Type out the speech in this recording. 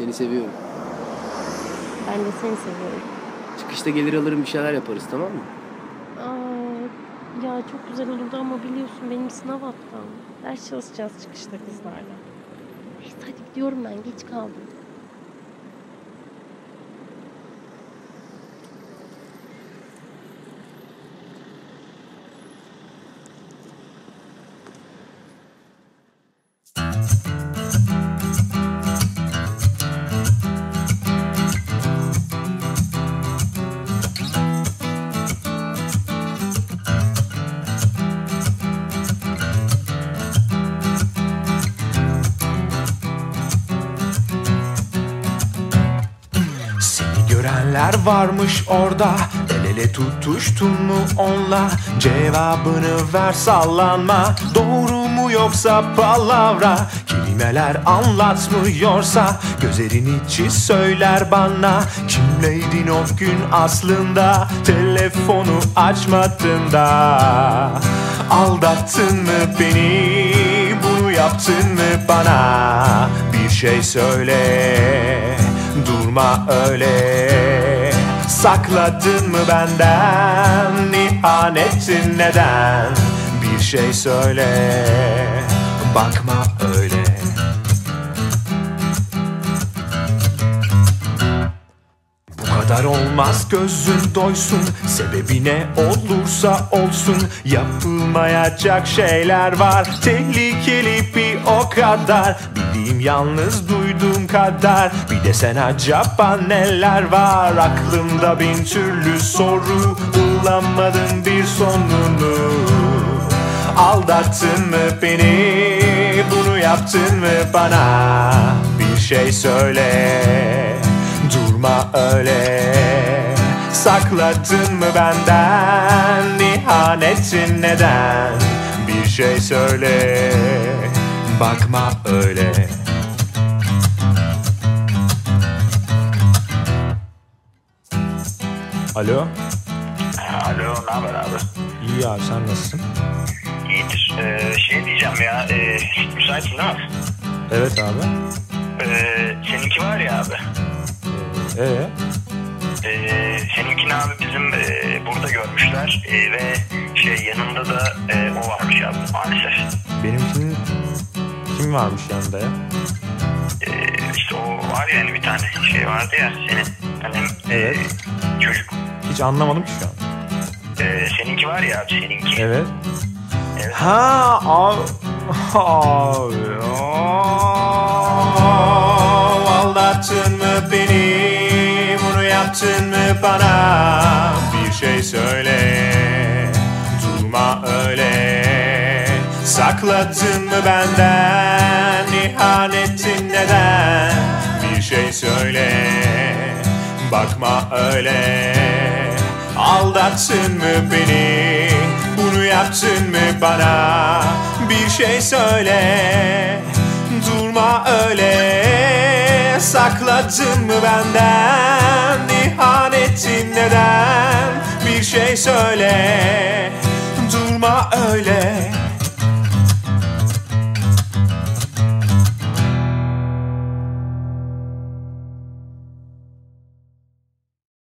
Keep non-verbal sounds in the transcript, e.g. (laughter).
Seni seviyorum. Ben de seni seviyorum. Çıkışta gelir alırım bir şeyler yaparız tamam mı? Aa, ya çok güzel olurdu ama biliyorsun benim sınav haftam. Ders çalışacağız çıkışta kızlarla. Neyse hadi gidiyorum ben geç kaldım. Görenler varmış orada? El ele tutuştun mu onla Cevabını ver sallanma. Doğru mu yoksa palavra? Kelimeler anlatmıyorsa Gözlerin içi söyler bana. Kimleydin o gün aslında? Telefonu açmadın da. Aldattın mı beni? Bunu yaptın mı bana? Bir şey söyle Durma öyle. Sakladın mı benden İhanetin neden? Bir şey söyle. Bakma öyle kadar olmaz gözün doysun. Sebebi ne olursa olsun Yapılmayacak şeyler var. Tehlikeli bir o kadar. Bildiğim yalnız duyduğum kadar. Bir de sen acaba neler var? Aklımda bin türlü soru Bulamadım bir sonunu. Aldattın mı beni? Bunu yaptın mı bana? Bir şey söyle Durma öyle Sakladın mı benden İhanetin neden Bir şey söyle Bakma öyle Alo Alo, ne haber abi? İyi abi sen nasılsın? İyidir. Ee, şey diyeceğim ya, e, müsaitsin değil mi? Evet abi Ee, seninki var ya abi. Ee, Ee, seninkini abi bizim e, burada görmüşler e, ve şey yanında da e, o varmış abi maalesef. benimkinin kim varmış yanında ya? Ee, işte o var ya hani bir tane şey vardı ya senin hani e, Evet. çocuk. Hiç anlamadım ki şu an. Ee, seninki var ya abi seninki. Evet. Evet. Ha (laughs) abi. Abi. Yaptın mı bana? Bir şey söyle. Durma öyle. Sakladın mı benden? İhanetin neden? Bir şey söyle. Bakma öyle. Aldattın mı beni? Bunu yaptın mı bana? Bir şey söyle Sakladın mı benden? İhanetin neden? Bir şey söyle Durma öyle